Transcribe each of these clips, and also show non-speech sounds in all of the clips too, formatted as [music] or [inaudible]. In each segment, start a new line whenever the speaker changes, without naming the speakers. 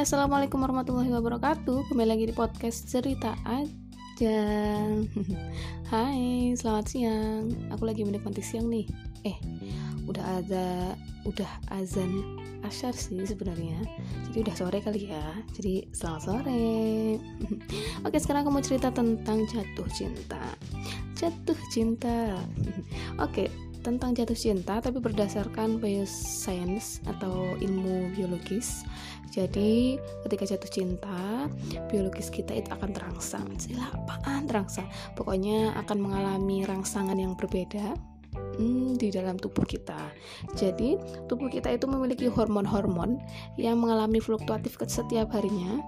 assalamualaikum warahmatullahi wabarakatuh. Kembali lagi di podcast cerita aja. [laughs] Hai, selamat siang. Aku lagi menikmati siang nih. Eh, udah ada, udah azan asyar sih sebenarnya. Jadi udah sore kali ya. Jadi selamat sore. [laughs] Oke, sekarang aku mau cerita tentang jatuh cinta. Jatuh cinta. [laughs] Oke, tentang jatuh cinta tapi berdasarkan bioscience atau ilmu biologis. Jadi ketika jatuh cinta biologis kita itu akan terangsang. Sila apaan terangsang. Pokoknya akan mengalami rangsangan yang berbeda hmm, di dalam tubuh kita. Jadi, tubuh kita itu memiliki hormon-hormon yang mengalami fluktuatif setiap harinya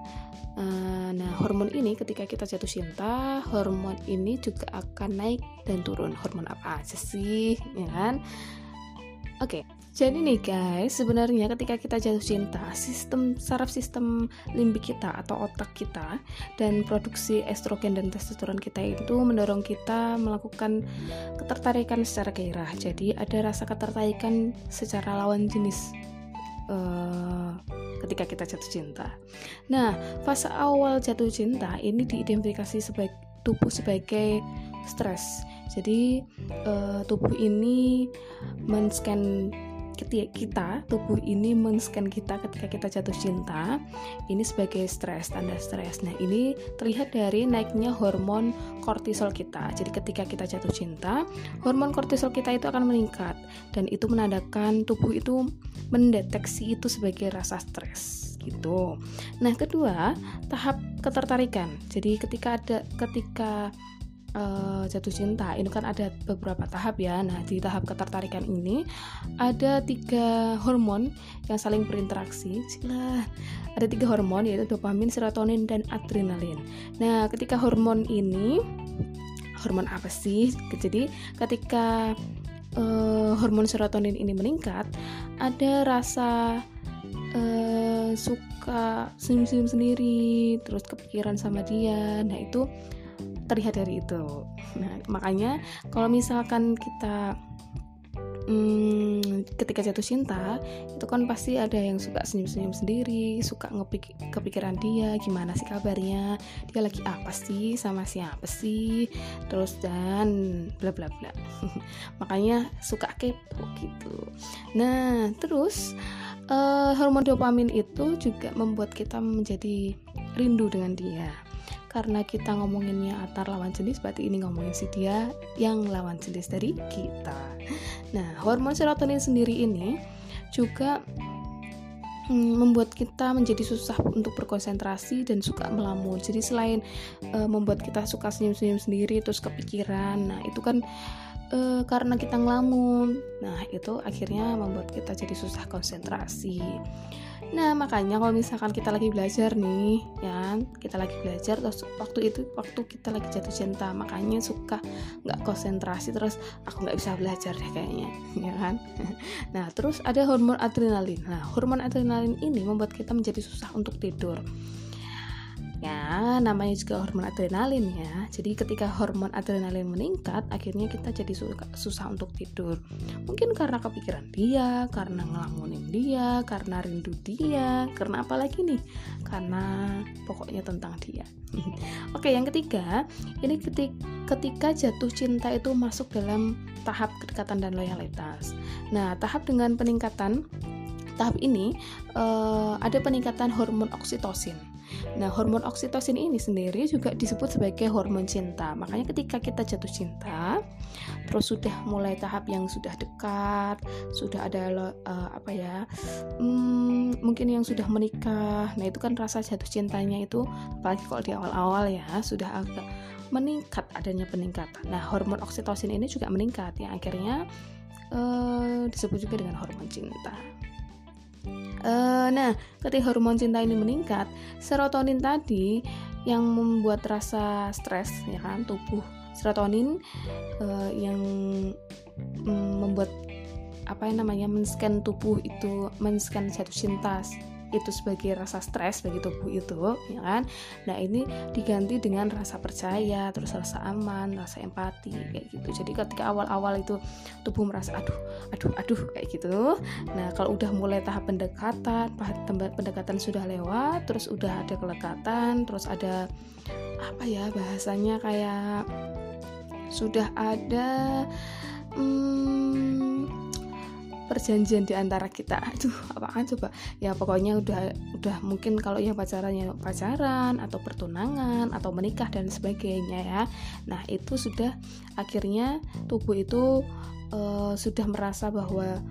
Eh, nah, hormon ini ketika kita jatuh cinta, hormon ini juga akan naik dan turun. Hormon apa aja sih, ya kan? Oke, jadi nih guys, sebenarnya ketika kita jatuh cinta, sistem saraf sistem limbik kita atau otak kita dan produksi estrogen dan testosteron kita itu mendorong kita melakukan ketertarikan secara gairah. Jadi ada rasa ketertarikan secara lawan jenis. Uh, ketika kita jatuh cinta. Nah, fase awal jatuh cinta ini diidentifikasi sebagai tubuh sebagai stres. Jadi uh, tubuh ini men-scan kita tubuh ini men-scan kita ketika kita jatuh cinta ini sebagai stres tanda stres nah ini terlihat dari naiknya hormon kortisol kita jadi ketika kita jatuh cinta hormon kortisol kita itu akan meningkat dan itu menandakan tubuh itu mendeteksi itu sebagai rasa stres gitu. Nah, kedua, tahap ketertarikan. Jadi ketika ada ketika uh, jatuh cinta ini kan ada beberapa tahap ya nah di tahap ketertarikan ini ada tiga hormon yang saling berinteraksi Cila. ada tiga hormon yaitu dopamin serotonin dan adrenalin nah ketika hormon ini hormon apa sih jadi ketika uh, hormon serotonin ini meningkat, ada rasa uh, suka senyum-senyum sendiri, terus kepikiran sama dia. Nah, itu terlihat dari itu. Nah, makanya kalau misalkan kita hmm, ketika jatuh cinta itu kan pasti ada yang suka senyum-senyum sendiri suka ngepik kepikiran dia gimana sih kabarnya dia lagi apa sih sama siapa sih terus dan bla bla bla. [laughs] Makanya suka kepo gitu. Nah terus uh, hormon dopamin itu juga membuat kita menjadi rindu dengan dia karena kita ngomonginnya antar lawan jenis berarti ini ngomongin si dia yang lawan jenis dari kita nah hormon serotonin sendiri ini juga mm, membuat kita menjadi susah untuk berkonsentrasi dan suka melamun. Jadi selain uh, membuat kita suka senyum-senyum sendiri terus kepikiran, nah itu kan uh, karena kita ngelamun. Nah, itu akhirnya membuat kita jadi susah konsentrasi. Nah, makanya kalau misalkan kita lagi belajar nih, ya, kita lagi belajar terus waktu itu waktu kita lagi jatuh cinta, makanya suka nggak konsentrasi terus aku nggak bisa belajar deh kayaknya, [laughs] ya kan? [laughs] Nah, terus ada hormon adrenalin. Nah, hormon adrenalin ini membuat kita menjadi susah untuk tidur ya namanya juga hormon adrenalin ya. Jadi ketika hormon adrenalin meningkat akhirnya kita jadi susah untuk tidur. Mungkin karena kepikiran dia karena ngelamunin dia karena rindu dia karena apa lagi nih? Karena pokoknya tentang dia. [laughs] Oke yang ketiga ini ketika, ketika jatuh cinta itu masuk dalam tahap kedekatan dan loyalitas. Nah tahap dengan peningkatan tahap ini uh, ada peningkatan hormon oksitosin Nah, hormon oksitosin ini sendiri juga disebut sebagai hormon cinta. Makanya ketika kita jatuh cinta, terus sudah mulai tahap yang sudah dekat, sudah ada uh, apa ya? Hmm, mungkin yang sudah menikah. Nah, itu kan rasa jatuh cintanya itu apalagi kalau di awal-awal ya, sudah agak meningkat adanya peningkatan. Nah, hormon oksitosin ini juga meningkat yang akhirnya uh, disebut juga dengan hormon cinta. Uh, nah, ketika hormon cinta ini meningkat, serotonin tadi yang membuat rasa stres, ya kan, tubuh serotonin uh, yang um, membuat apa yang namanya men-scan tubuh itu men-scan jatuh cinta itu sebagai rasa stres bagi tubuh itu ya kan? Nah ini diganti dengan rasa percaya terus rasa aman rasa empati kayak gitu. Jadi ketika awal-awal itu tubuh merasa aduh aduh aduh kayak gitu. Nah kalau udah mulai tahap pendekatan pendekatan sudah lewat terus udah ada kelekatan terus ada apa ya bahasanya kayak sudah ada hmm, perjanjian di antara kita. Aduh apaan coba? Ya pokoknya udah udah mungkin kalau yang pacarannya pacaran atau pertunangan atau menikah dan sebagainya ya. Nah itu sudah akhirnya tubuh itu uh, sudah merasa bahwa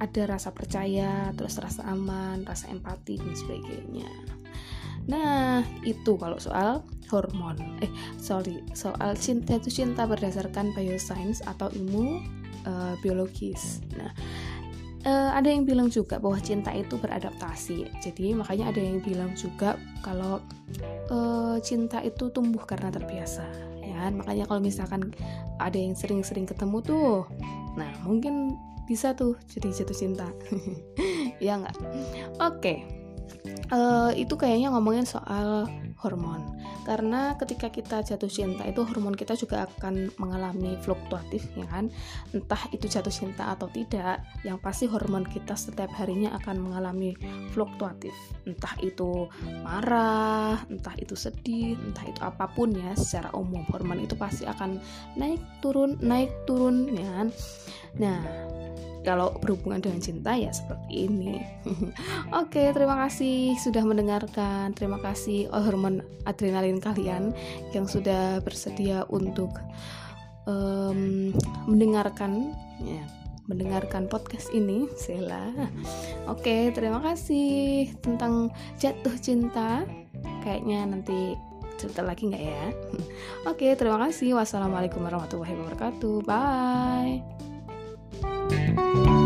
ada rasa percaya terus rasa aman rasa empati dan sebagainya. Nah, itu kalau soal hormon. Eh, sorry, soal cinta itu cinta berdasarkan bioscience atau ilmu uh, biologis. Nah, uh, ada yang bilang juga bahwa cinta itu beradaptasi. Jadi makanya ada yang bilang juga kalau uh, cinta itu tumbuh karena terbiasa. Ya, kan? makanya kalau misalkan ada yang sering-sering ketemu tuh, nah mungkin bisa tuh jadi jatuh cinta. [laughs] ya nggak? Oke. Okay itu kayaknya ngomongin soal hormon. Karena ketika kita jatuh cinta itu hormon kita juga akan mengalami fluktuatif ya kan? Entah itu jatuh cinta atau tidak yang pasti hormon kita setiap harinya akan mengalami fluktuatif. Entah itu marah entah itu sedih entah itu apa pun ya secara umum hormon itu pasti akan naik turun naik turun ya kan? Nah kalau berhubungan dengan cinta ya seperti ini. [laughs] Oke, terima kasih sudah mendengarkan. Terima kasih oh, hormon adrenalin kalian yang sudah bersedia untuk um, mendengarkan ya mendengarkan podcast ini, Sela. Oke, terima kasih tentang jatuh cinta. Kayaknya nanti cerita lagi nggak ya? [laughs] Oke, terima kasih. Wassalamualaikum warahmatullahi wabarakatuh. Bye. Música